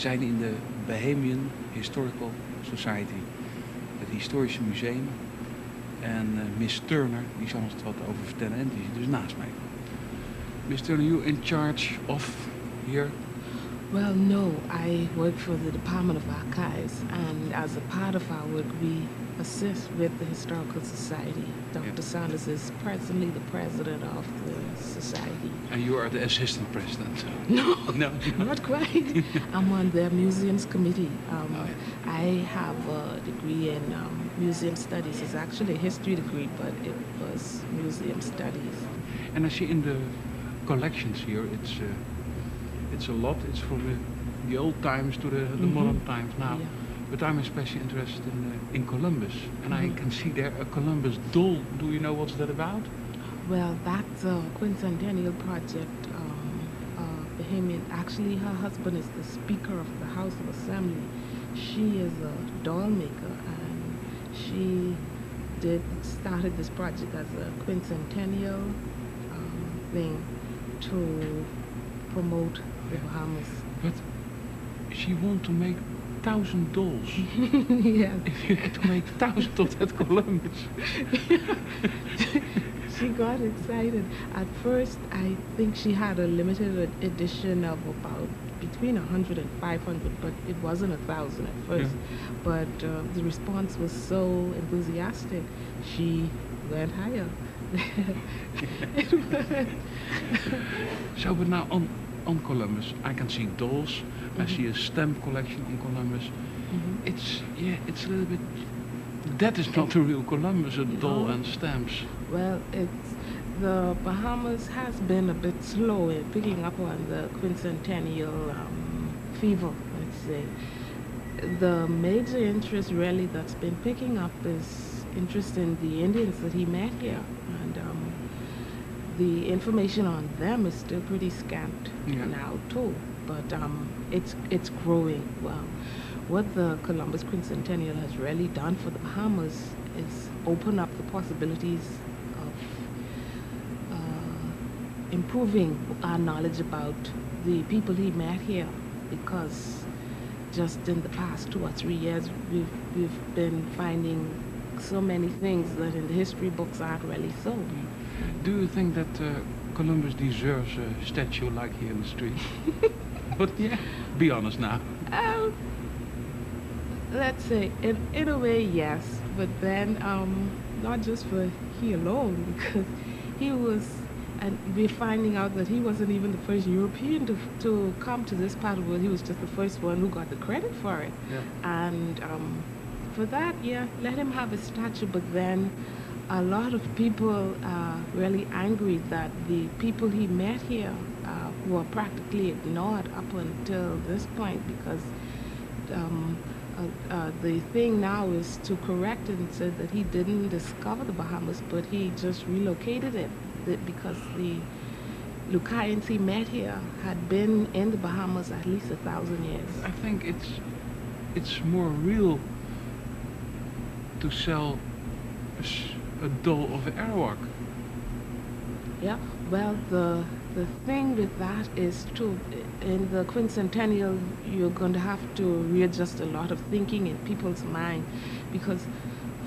zijn in de Bahamian Historical Society, het historische museum. En uh, Miss Turner, die zal ons wat over vertellen en die zit dus naast mij. Miss Turner, you in charge of here? Well, no. I work for the Department of Archives, and as a part of our work, we assist with the Historical Society. Dr. Yeah. Sanders is presently the president of the society. And you are the assistant president? No, no, not quite. I'm on the museums committee. Um, oh, yeah. I have a degree in um, museum studies. It's actually a history degree, but it was museum studies. And I see in the collections here, it's uh, it's a lot. It's from the, the old times to the, the mm -hmm. modern times now. Yeah. But I'm especially interested in, uh, in Columbus. And mm -hmm. I mm-hmm. can see there a Columbus doll. Do you know what's that about? Well, that's a quincentennial project. Um, uh, Bahamian. Actually, her husband is the Speaker of the House of Assembly. She is a doll maker, and she did started this project as a quincentennial um, thing to promote Bahamas. But she wants to make thousand dolls. yeah. If you had to make thousand of that Columbus. she got excited. At first, I think she had a limited edition of about between 100 and 500, but it wasn't a thousand at first. Yeah. But uh, the response was so enthusiastic, she went higher. so, but now on on Columbus. I can see dolls. Mm -hmm. I see a stamp collection on Columbus. Mm -hmm. It's yeah, it's a little bit. That is not the real Columbus, a doll and stamps. Well, it's the Bahamas has been a bit slow in picking up on the quincentennial um, fever. Let's say the major interest really that's been picking up is interest in the Indians that he met here, the information on them is still pretty scant yeah. now too, but um, it's it's growing. Well, what the Columbus Quincentennial has really done for the Bahamas is open up the possibilities of uh, improving our knowledge about the people he met here, because just in the past two or three years we've we've been finding so many things that in the history books aren't really so. Mm. Do you think that uh, Columbus deserves a statue like here in the street? but yeah, be honest now. Um, let's say, in, in a way, yes. But then, um, not just for he alone, because he was, and we're finding out that he wasn't even the first European to, to come to this part of the world. He was just the first one who got the credit for it. Yeah. And um, for that, yeah, let him have a statue, but then a lot of people are really angry that the people he met here uh, were practically ignored up until this point because um, uh, uh, the thing now is to correct it and say that he didn't discover the Bahamas, but he just relocated it because the Lucayans he met here had been in the Bahamas at least a thousand years. I think it's it's more real to sell doll of Arawak. Yeah, well, the the thing with that is too, in the quincentennial, you're going to have to readjust a lot of thinking in people's mind because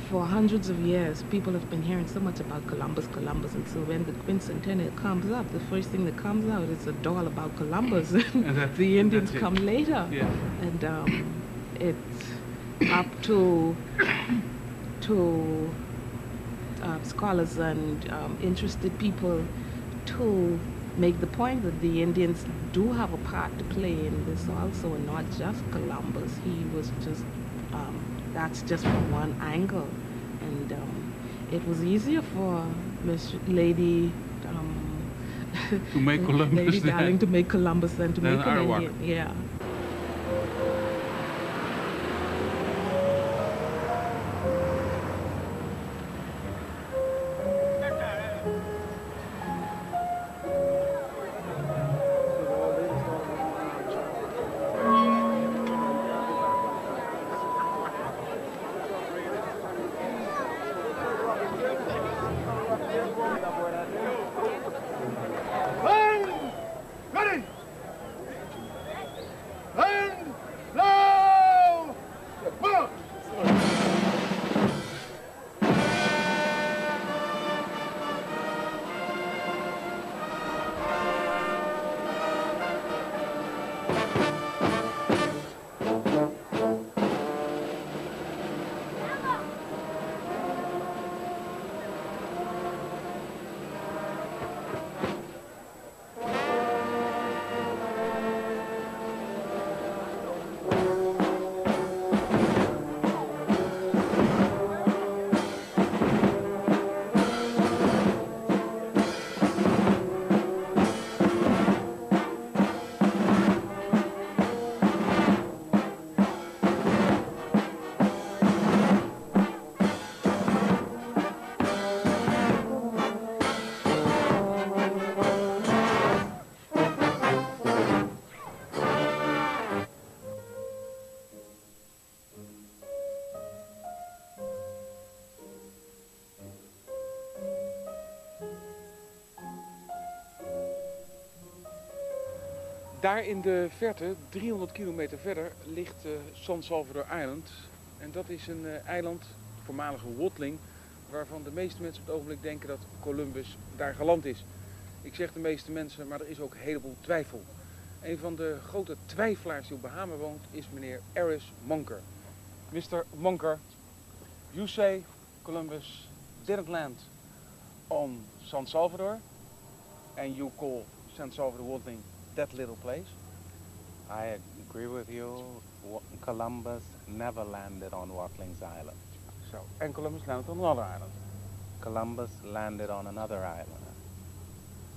for hundreds of years, people have been hearing so much about Columbus, Columbus, and so when the quincentennial comes up, the first thing that comes out is a doll about Columbus. and the Indians come later. Yeah. And um, it's up to to uh, scholars and um, interested people to make the point that the Indians do have a part to play in this also, and not just Columbus. He was just, um, that's just from one angle. And um, it was easier for Miss Lady um, to make Columbus Lady Darling to make Columbus than to make an Indian. Yeah. Daar in de verte, 300 kilometer verder, ligt uh, San Salvador Island. En dat is een uh, eiland, voormalige Watling, waarvan de meeste mensen op het ogenblik denken dat Columbus daar geland is. Ik zeg de meeste mensen, maar er is ook een heleboel twijfel. Een van de grote twijfelaars die op Bahama woont is meneer Aris Monker. Mr. Monker, you say Columbus didn't land on San Salvador and you call San Salvador Watling that little place? I agree with you. Columbus never landed on Watling's Island. So, and Columbus landed on another island? Columbus landed on another island.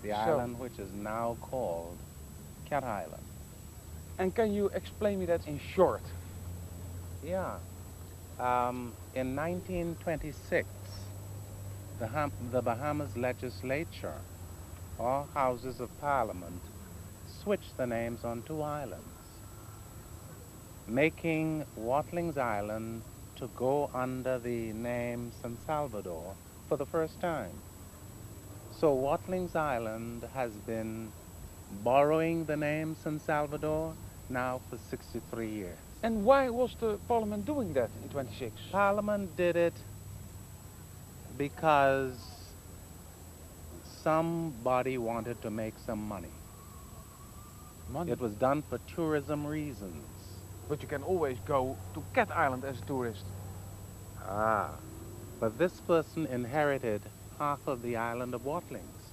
The so, island which is now called Cat Island. And can you explain me that in short? Yeah. Um, in 1926, the, the Bahamas legislature, or houses of parliament, switched the names on two islands, making Watlings Island to go under the name San Salvador for the first time. So Watlings Island has been borrowing the name San Salvador now for 63 years. And why was the parliament doing that in 26? Parliament did it because somebody wanted to make some money. Money. It was done for tourism reasons. But you can always go to Cat Island as a tourist. Ah, but this person inherited half of the island of Watlings.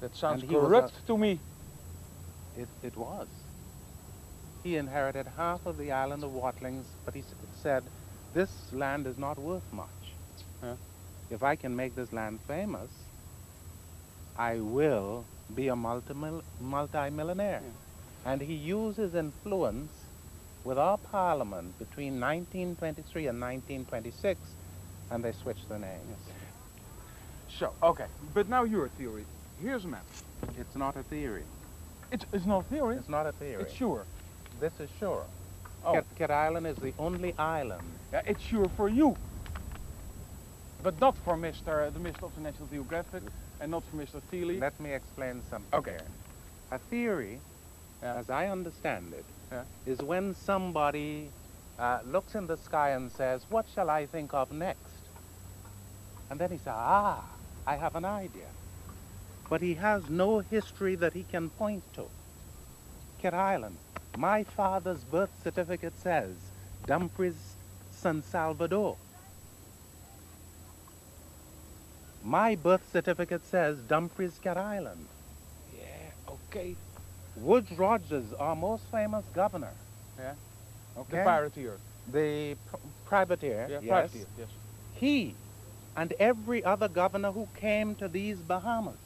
That sounds corrupt to me. It, it was. He inherited half of the island of Watlings, but he said, this land is not worth much. Huh? If I can make this land famous, I will be a multi-millionaire. Multi and he used his influence with our parliament between 1923 and 1926, and they switched the name. Yes. So, okay, but now your theory. Here's a map. It's not a theory. It's, it's not a theory? It's not a theory. It's sure. This is sure. Oh. Cat, Cat Island is the only island. Yeah, it's sure for you. But not for Mr. the Mr. of the National Geographic and not for Mr. Thiele. Let me explain something. Okay. A theory yeah. as I understand it, yeah. is when somebody uh, looks in the sky and says, what shall I think of next? And then he says, ah, I have an idea. But he has no history that he can point to. Cat Island, my father's birth certificate says Dumfries, San Salvador. My birth certificate says Dumfries, Cat Island. Yeah, okay. Woodes Rogers, our most famous governor. Yeah. Okay. The privateer. The pr privateer. Yeah, yes. privateer, yes. He and every other governor who came to these Bahamas.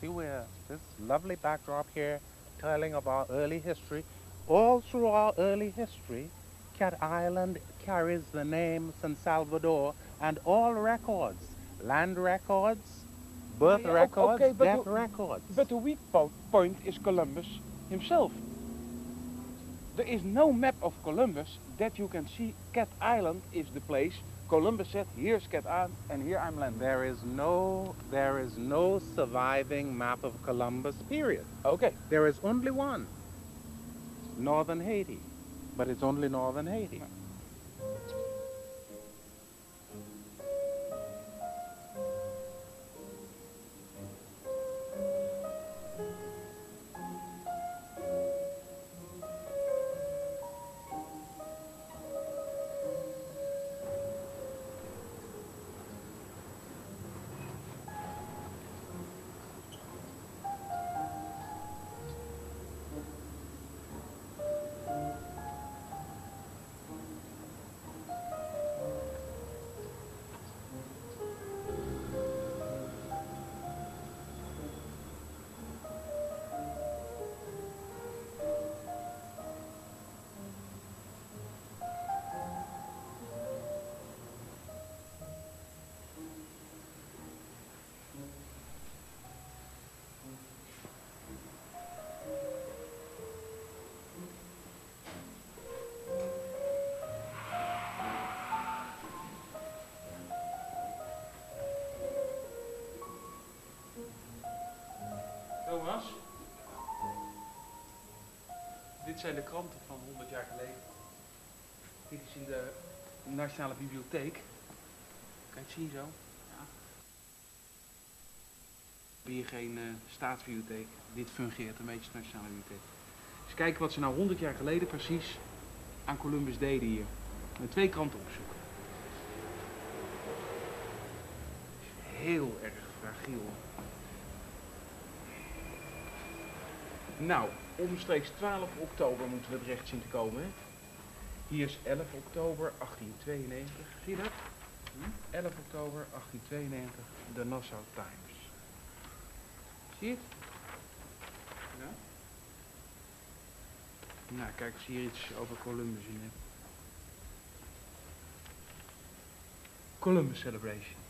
See where this lovely backdrop here telling of our early history. All through our early history, Cat Island carries the name San Salvador and all records, land records, birth yeah, records, okay, death the, records. But the weak point is Columbus himself. There is no map of Columbus that you can see Cat Island is the place Columbus said, here's Cat Island and here I'm landing. There is no there is no surviving map of Columbus, period. Okay. There is only one. Northern Haiti. But it's only northern Haiti. Dit zijn de kranten van 100 jaar geleden. Dit is in de Nationale Bibliotheek. Kan je het zien zo? Ja. Hier geen eh, staatsbibliotheek. Dit fungeert een beetje als Nationale Bibliotheek. Eens kijken wat ze nou 100 jaar geleden precies aan Columbus deden hier. Met twee kranten opzoeken. Heel erg fragiel. Nou, omstreeks 12 oktober moeten we het recht zien te komen. Hè? Hier is 11 oktober 1892. Zie je dat? 11 oktober 1892, de Nassau Times. Zie je het? Ja? Nou, kijk of ze hier iets over Columbus in. Columbus Celebration.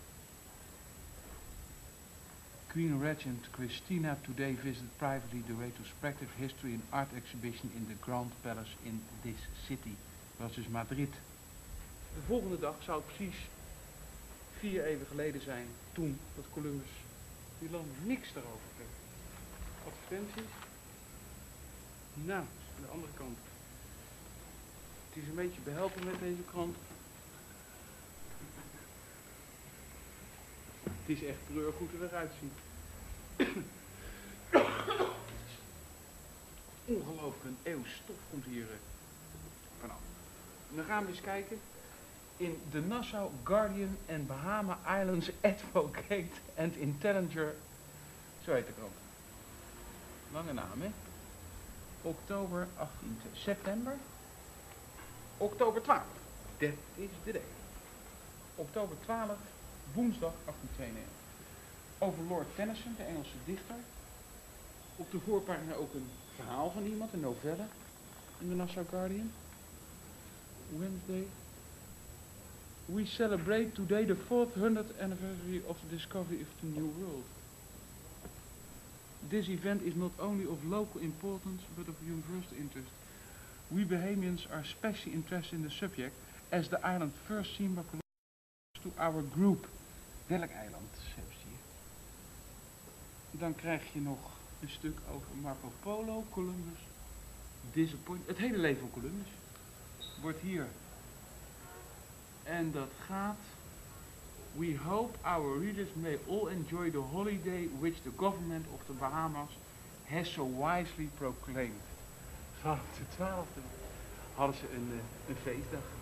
Queen Regent Christina today visited privately the retrospective history and art exhibition in the Grand Palace in this city. Dat dus Madrid. De volgende dag zou precies vier eeuwen geleden zijn toen dat Columbus die land niks daarover kreeg. Advertenties. Nou, aan de andere kant. Het is een beetje behelpen met deze krant. Het is echt treurig hoe het eruit ziet. Ongelooflijk, een eeuw stof komt hier eh, vanaf. Dan gaan we eens kijken. In de Nassau Guardian en Bahama Islands Advocate and Intelliger. Zo heet de krant. Lange naam, hè? Oktober 18... September? Oktober 12. Dat is de dag. Oktober 12, woensdag 1892. Over Lord Tennyson, de Engelse dichter. Op de voorpagina ook een verhaal van iemand, een novelle. In de Nassau Guardian. Wednesday. We celebrate today the 400th anniversary of the discovery of the New World. This event is not only of local importance but of universal interest. We Bahamians are especially interested in the subject as the island first seen by to our group. Welk eiland? hebben. Dan krijg je nog een stuk over Marco Polo, Columbus, Disappoint. Het hele leven van Columbus wordt hier. En dat gaat. We hope our readers may all enjoy the holiday which the government of the Bahamas has so wisely proclaimed. Vanaf de 12e hadden ze een, eh, een feestdag.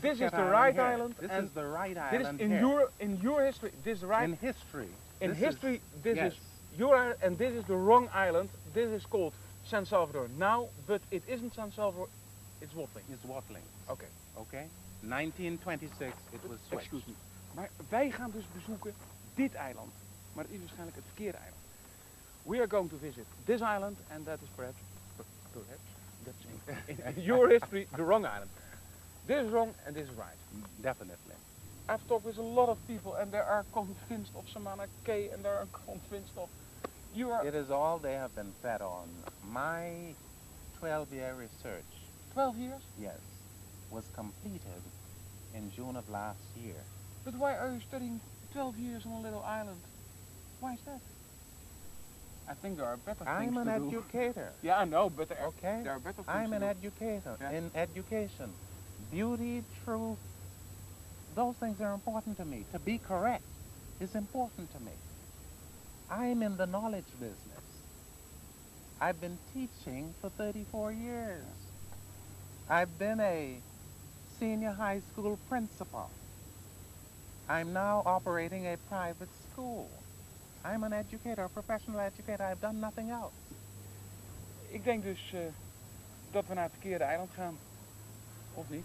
This is the right here. island This is the right is island in here. your in your history. This is right In history. in this is- history. this yes. is your island and this is the wrong island. This is called San Salvador now, but it isn't San Salvador. It's Watling. is Watling. Okay. Okay? 1926, it was switched. Excuse me. Maar wij gaan dus bezoeken dit eiland. Maar het is waarschijnlijk het verkeerde eiland. We are going to visit this island and that is perhaps, per- perhaps, that's in, in your history, the wrong island. This is wrong and this is right. Definitely. I've talked with a lot of people and they are convinced of Samana Cay and they are convinced of you are It is all they have been fed on. My 12-year research, 12 years. yes, was completed in June of last year. But why are you studying 12 years on a little island? Why is that? I think there are better things I'm an to do. educator. Yeah, I know, but there are, Okay? there are better things I'm an educator. Yeah. In education, beauty, truth, those things are important to me. To be correct is important to me. I'm in the knowledge business. I've been teaching for 34 years. I've been a senior high school principal. I'm now operating a private school. I'm an educator, a professional educator. I've done nothing else. Ik denk dus eh, dat we naar het verkeerde eiland gaan. Of niet?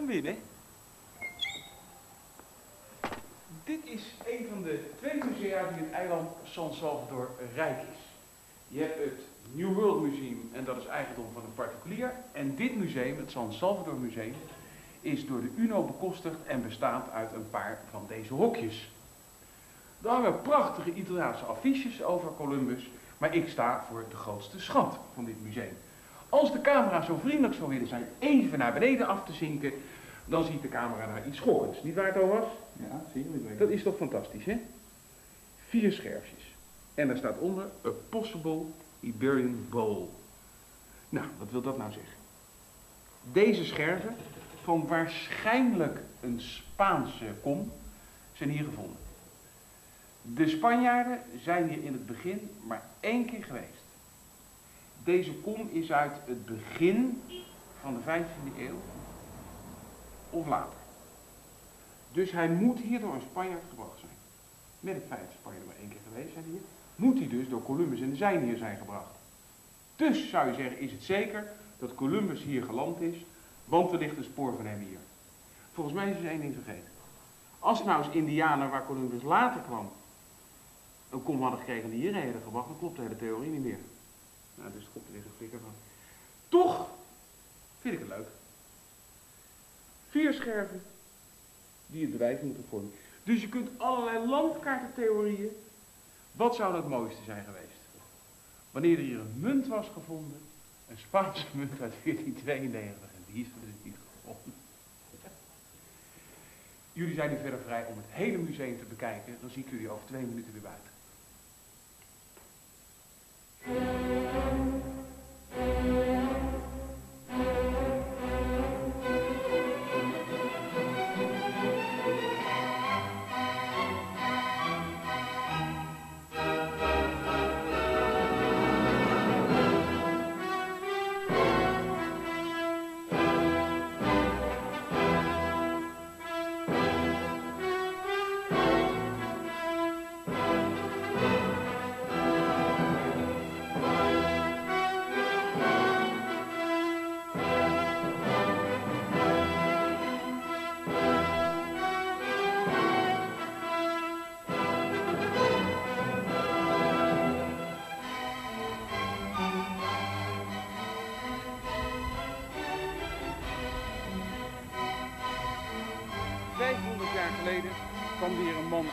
Kom. Dit is een van de twee musea die het eiland San Salvador rijk is. Je hebt het New World Museum en dat is eigendom van een particulier. En dit museum, het San Salvador Museum, is door de UNO bekostigd en bestaat uit een paar van deze hokjes. Daar hangen prachtige Italiaanse affiches over Columbus, maar ik sta voor de grootste schat van dit museum. Als de camera zo vriendelijk zou willen zijn even naar beneden af te zinken, dan ziet de camera daar iets schokkends. Niet waar, Thomas? Ja, zie je. Dat is toch fantastisch, hè? Vier scherfjes. En daar staat onder A Possible Iberian Bowl. Nou, wat wil dat nou zeggen? Deze scherven, van waarschijnlijk een Spaanse kom, zijn hier gevonden. De Spanjaarden zijn hier in het begin maar één keer geweest. Deze kom is uit het begin van de 15e eeuw of later. Dus hij moet hier door een Spanjaard gebracht zijn. Met het feit dat Spanjaarden maar één keer geweest zijn hier, moet hij dus door Columbus en de zijn hier zijn gebracht. Dus zou je zeggen, is het zeker dat Columbus hier geland is, want er ligt een spoor van hem hier. Volgens mij is er één ding vergeten. Als nou eens Indianen waar Columbus later kwam, een kom hadden gekregen die hierheen hadden gebracht, dan klopt de hele theorie niet meer. Nou, dus komt er weer een flikker van. Toch vind ik het leuk. Vier scherven die het bewijs moeten vormen. Dus je kunt allerlei landkaartentheorieën. Wat zou het mooiste zijn geweest? Wanneer er hier een munt was gevonden, een Spaanse munt uit 1492, en die is er dus niet gevonden. Jullie zijn nu verder vrij om het hele museum te bekijken. Dan zie ik jullie over twee minuten weer buiten.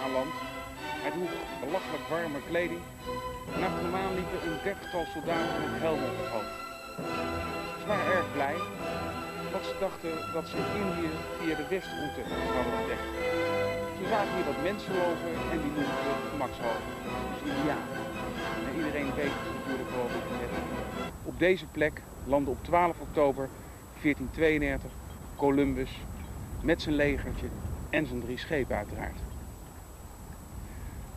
Aan land. Hij droeg belachelijk warme kleding. En achter hem aan liepen een dertigtal soldaten met helmen hoofd. Ze waren erg blij, want ze dachten dat ze Indië via de westroute hadden ontdekt. Ze zagen hier wat mensen lopen en die noemden ze gemakshalve. Dus Indianen. En iedereen weet natuurlijk wel net. Op deze plek landde op 12 oktober 1492 Columbus met zijn legertje en zijn drie schepen uiteraard.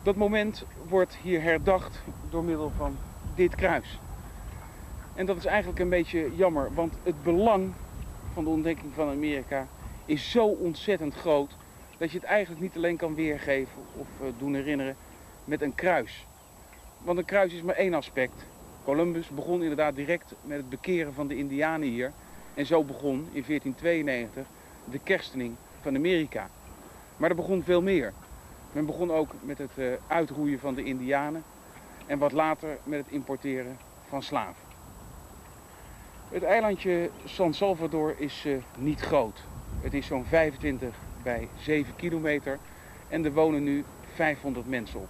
Dat moment wordt hier herdacht door middel van dit kruis. En dat is eigenlijk een beetje jammer, want het belang van de ontdekking van Amerika is zo ontzettend groot dat je het eigenlijk niet alleen kan weergeven of eh, doen herinneren met een kruis. Want een kruis is maar één aspect. Columbus begon inderdaad direct met het bekeren van de Indianen hier. En zo begon in 1492 de kerstening van Amerika. Maar er begon veel meer. Men begon ook met het uh, uitroeien van de indianen en wat later met het importeren van slaven. Het eilandje San Salvador is uh, niet groot. Het is zo'n 25 bij 7 kilometer en er wonen nu 500 mensen op.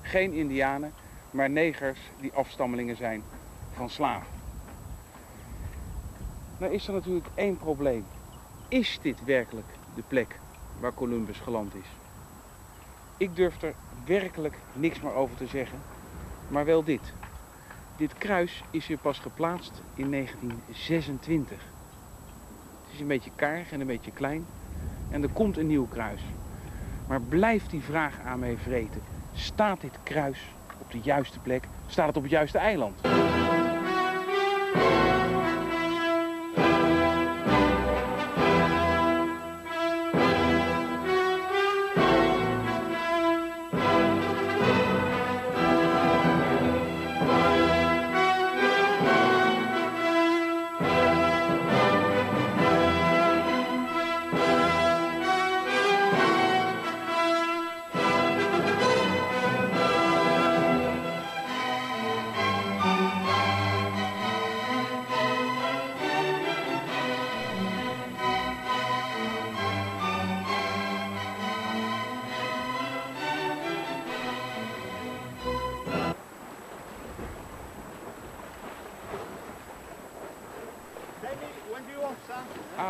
Geen indianen, maar negers die afstammelingen zijn van slaven. Nou is er natuurlijk één probleem. Is dit werkelijk de plek waar Columbus geland is. Ik durf er werkelijk niks meer over te zeggen, maar wel dit. Dit kruis is hier pas geplaatst in 1926. Het is een beetje karig en een beetje klein en er komt een nieuw kruis. Maar blijft die vraag aan mij vreten. Staat dit kruis op de juiste plek? Staat het op het juiste eiland?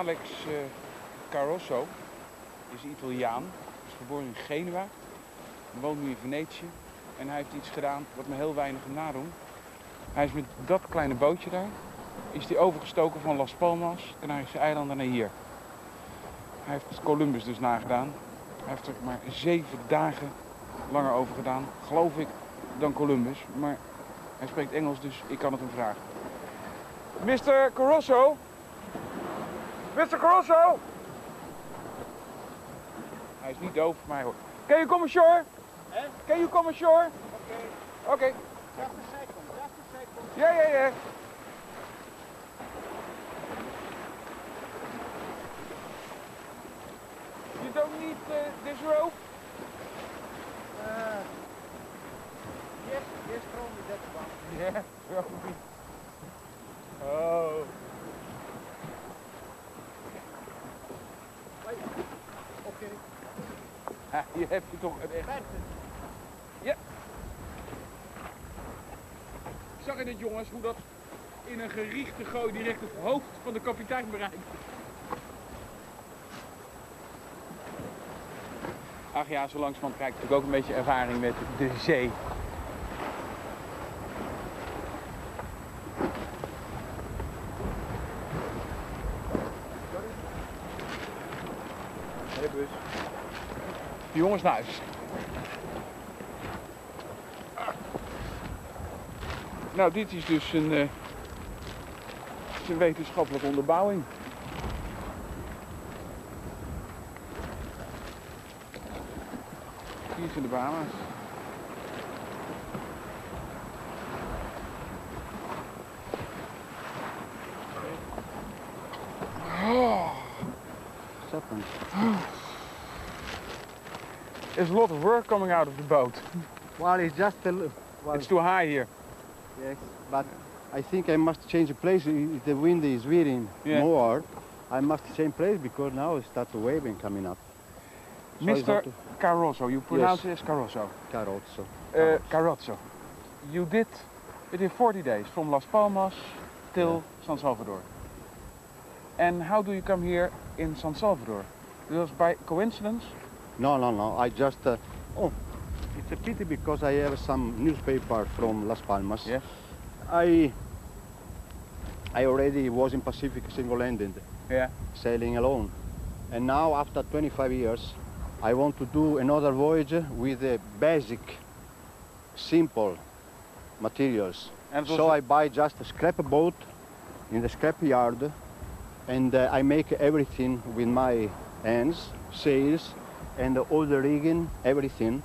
Alex uh, Carosso is Italiaan, is geboren in Genua, woont nu in Venetië en hij heeft iets gedaan wat me heel weinig nadoen. Hij is met dat kleine bootje daar, is hij overgestoken van Las Palmas, Canarische eilanden naar hier. Hij heeft Columbus dus nagedaan. Hij heeft er maar zeven dagen langer over gedaan, geloof ik, dan Columbus. Maar hij spreekt Engels, dus ik kan het hem vragen. Mr. Carosso? Mr. Carosso? Hij is niet doof, maar hij hoort. Can you come ashore? Eh? Can you come ashore? Okay. Okay. Just a second. Just a second. Yeah, yeah, yeah. You don't need uh, this rope? Uh, yes, yes, throw me that one. Yeah, wel niet. Oh. Wait. Okay. Ha, hier heb je toch een echt... Perfect. Zag je dit jongens, hoe dat in een gerichte gooi direct het hoofd van de kapitein bereikt? Ach ja, zo langzamerhand krijg ik natuurlijk ook een beetje ervaring met de zee. Jongens naar huis. Nou, dit is dus een, eh, een wetenschappelijke onderbouwing. Hier zijn de Bahama's. Happened. There's a lot of work coming out of the boat. Well, it's just a well, It's too high here. yes, but I think I must change the place. If the wind is veering Yeah. more, I must change place because now it starts waving coming up. So Mr. not Carosso, you pronounce it as Carosso. Carozzo. Uh, Carozzo, you did it in 40 days from Las Palmas till San Salvador. And how do you come here in San Salvador? It was by coincidence? No, no, no. I just. Uh, oh, it's a pity because I have some newspaper from Las Palmas. Yeah. I. I already was in Pacific single-handed, Yeah. sailing alone, and now after 25 years, I want to do another voyage with a basic, simple materials. And So I buy just a scrap boat in the scrap yard, and uh, I make everything with my hands, sails, and all the rigging, everything,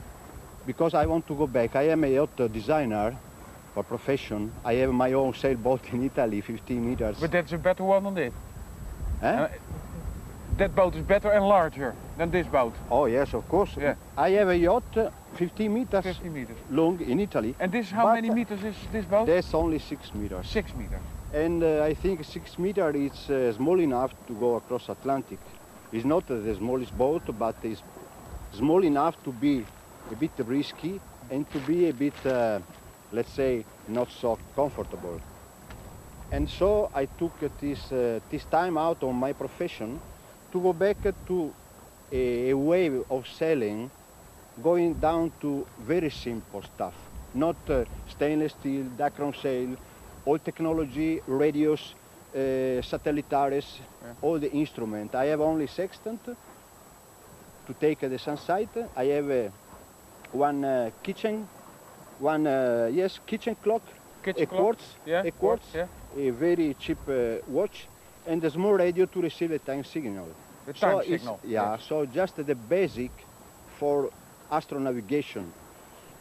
because I want to go back. I am a yacht designer for profession. I have my own sailboat in Italy, 15 meters. But that's a better one than this. Eh? That boat is better and larger than this boat, oh yes, of course. Yeah. I have a yacht, uh, 15 meters 50 meters. long in Italy. And this, how many uh, meters is this boat? That's only six meters. Six meters. And uh, I think six meter is uh, small enough to go across Atlantic. It's not the smallest boat, but it's small enough to be a bit risky and to be a bit, uh, let's say, not so comfortable. And so I took this, uh, this time out of my profession to go back to a, a way of sailing, going down to very simple stuff, not uh, stainless steel, Dacron sail, all technology, radios, uh, satellitares, Yeah. all the instrument. I have only sextant to take the sunset. I have uh, one uh, kitchen, one uh, yes kitchen clock, Kitchen a clock? quartz, Yeah, a quartz, yeah. a very cheap uh, watch, and a small radio to receive a time signal. The so time it's- signal. Yeah, yes. so just the basic for astronavigation.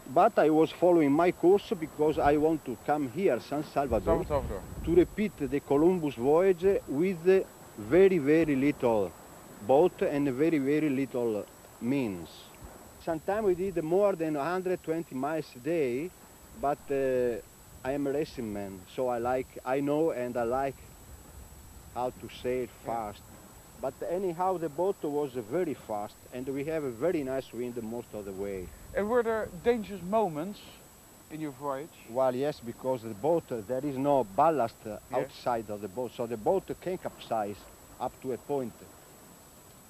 But I was following my course because I want to come here, San Salvador, San Salvador. to repeat the Columbus voyage with very, very little boat and very, very little means. Sometimes we did more than 120 miles a day, but uh, I am a racing man, so I like, I know and I like how to sail fast. But anyhow, the boat was very fast, and we have a very nice wind most of the way. And were there dangerous moments in your voyage? Well, yes, because the boat, there is no ballast Yes. outside of the boat, so the boat can capsize up to a point.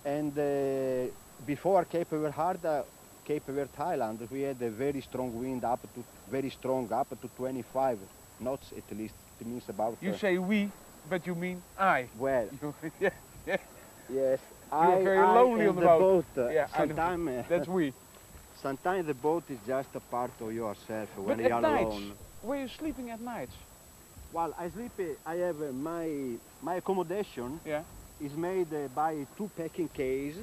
And uh, before Cape Verde Hard, uh, Cape Verde Island, we had a very strong wind up to, very strong, up to 25 knots at least. It means about, You uh, say we, but you mean I. well, yeah, yeah, yes, I, very I lonely on the boat. uh, Yeah, I know. sometime, uh, that's we. sometimes the boat is just a part of yourself when But you at are nights, alone. were you sleeping at nights? Well, I sleep. I have uh, my my accommodation Yeah. Is made uh, by two packing case,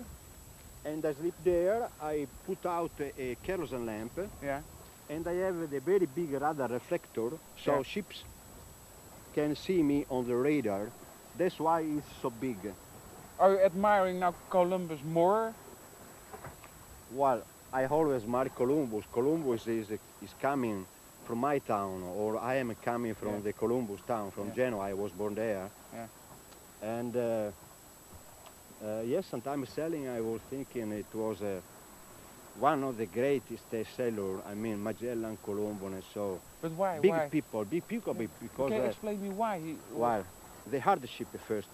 and I sleep there. I put out a, kerosene lamp, Yeah. and I have the very big radar reflector, so Yeah. ships can see me on the radar. That's why it's so big. Are you admiring now Columbus more? Well, I always mark Columbus. Columbus is is coming from my town, or I am coming from Yeah. the Columbus town, from. Genoa. I was born there. Yeah. And uh, yes, sometimes sailing, I was thinking it was uh, one of the greatest uh, sailors. I mean, Magellan, Colombo, and so But why? big why? people, big people, be- because Can you uh, explain me why? He, well, the hardship first.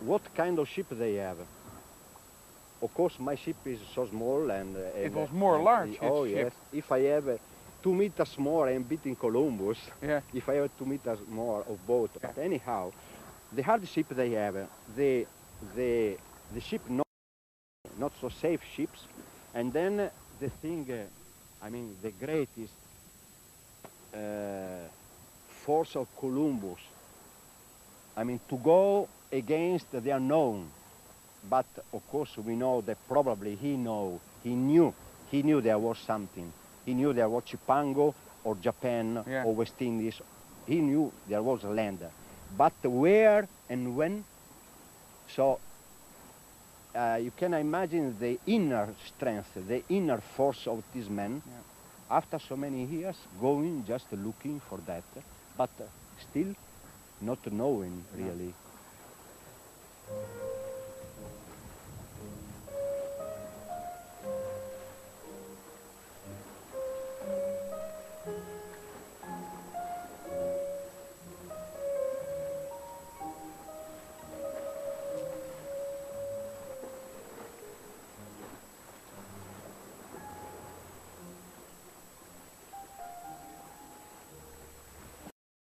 What kind of ship they have? Of course, my ship is so small and... Uh, It was uh, more large, his Oh, ship. yes. If I have uh, two meters more, I'm beating Columbus. Yeah. If I have two meters more of boat. Yeah. But anyhow, the hard ship they have, uh, the, the, the ship not, not so safe ships. And then uh, the thing, uh, I mean, the greatest uh, force of Columbus I mean, to go against the unknown. But of course, we know that probably he know, he knew, he knew there was something. He knew there was Cipango or Japan Yeah. or West Indies. He knew there was a land. But where and when? So uh, you can imagine the inner strength, the inner force of this man yeah. after so many years going just looking for that, but still not knowing really.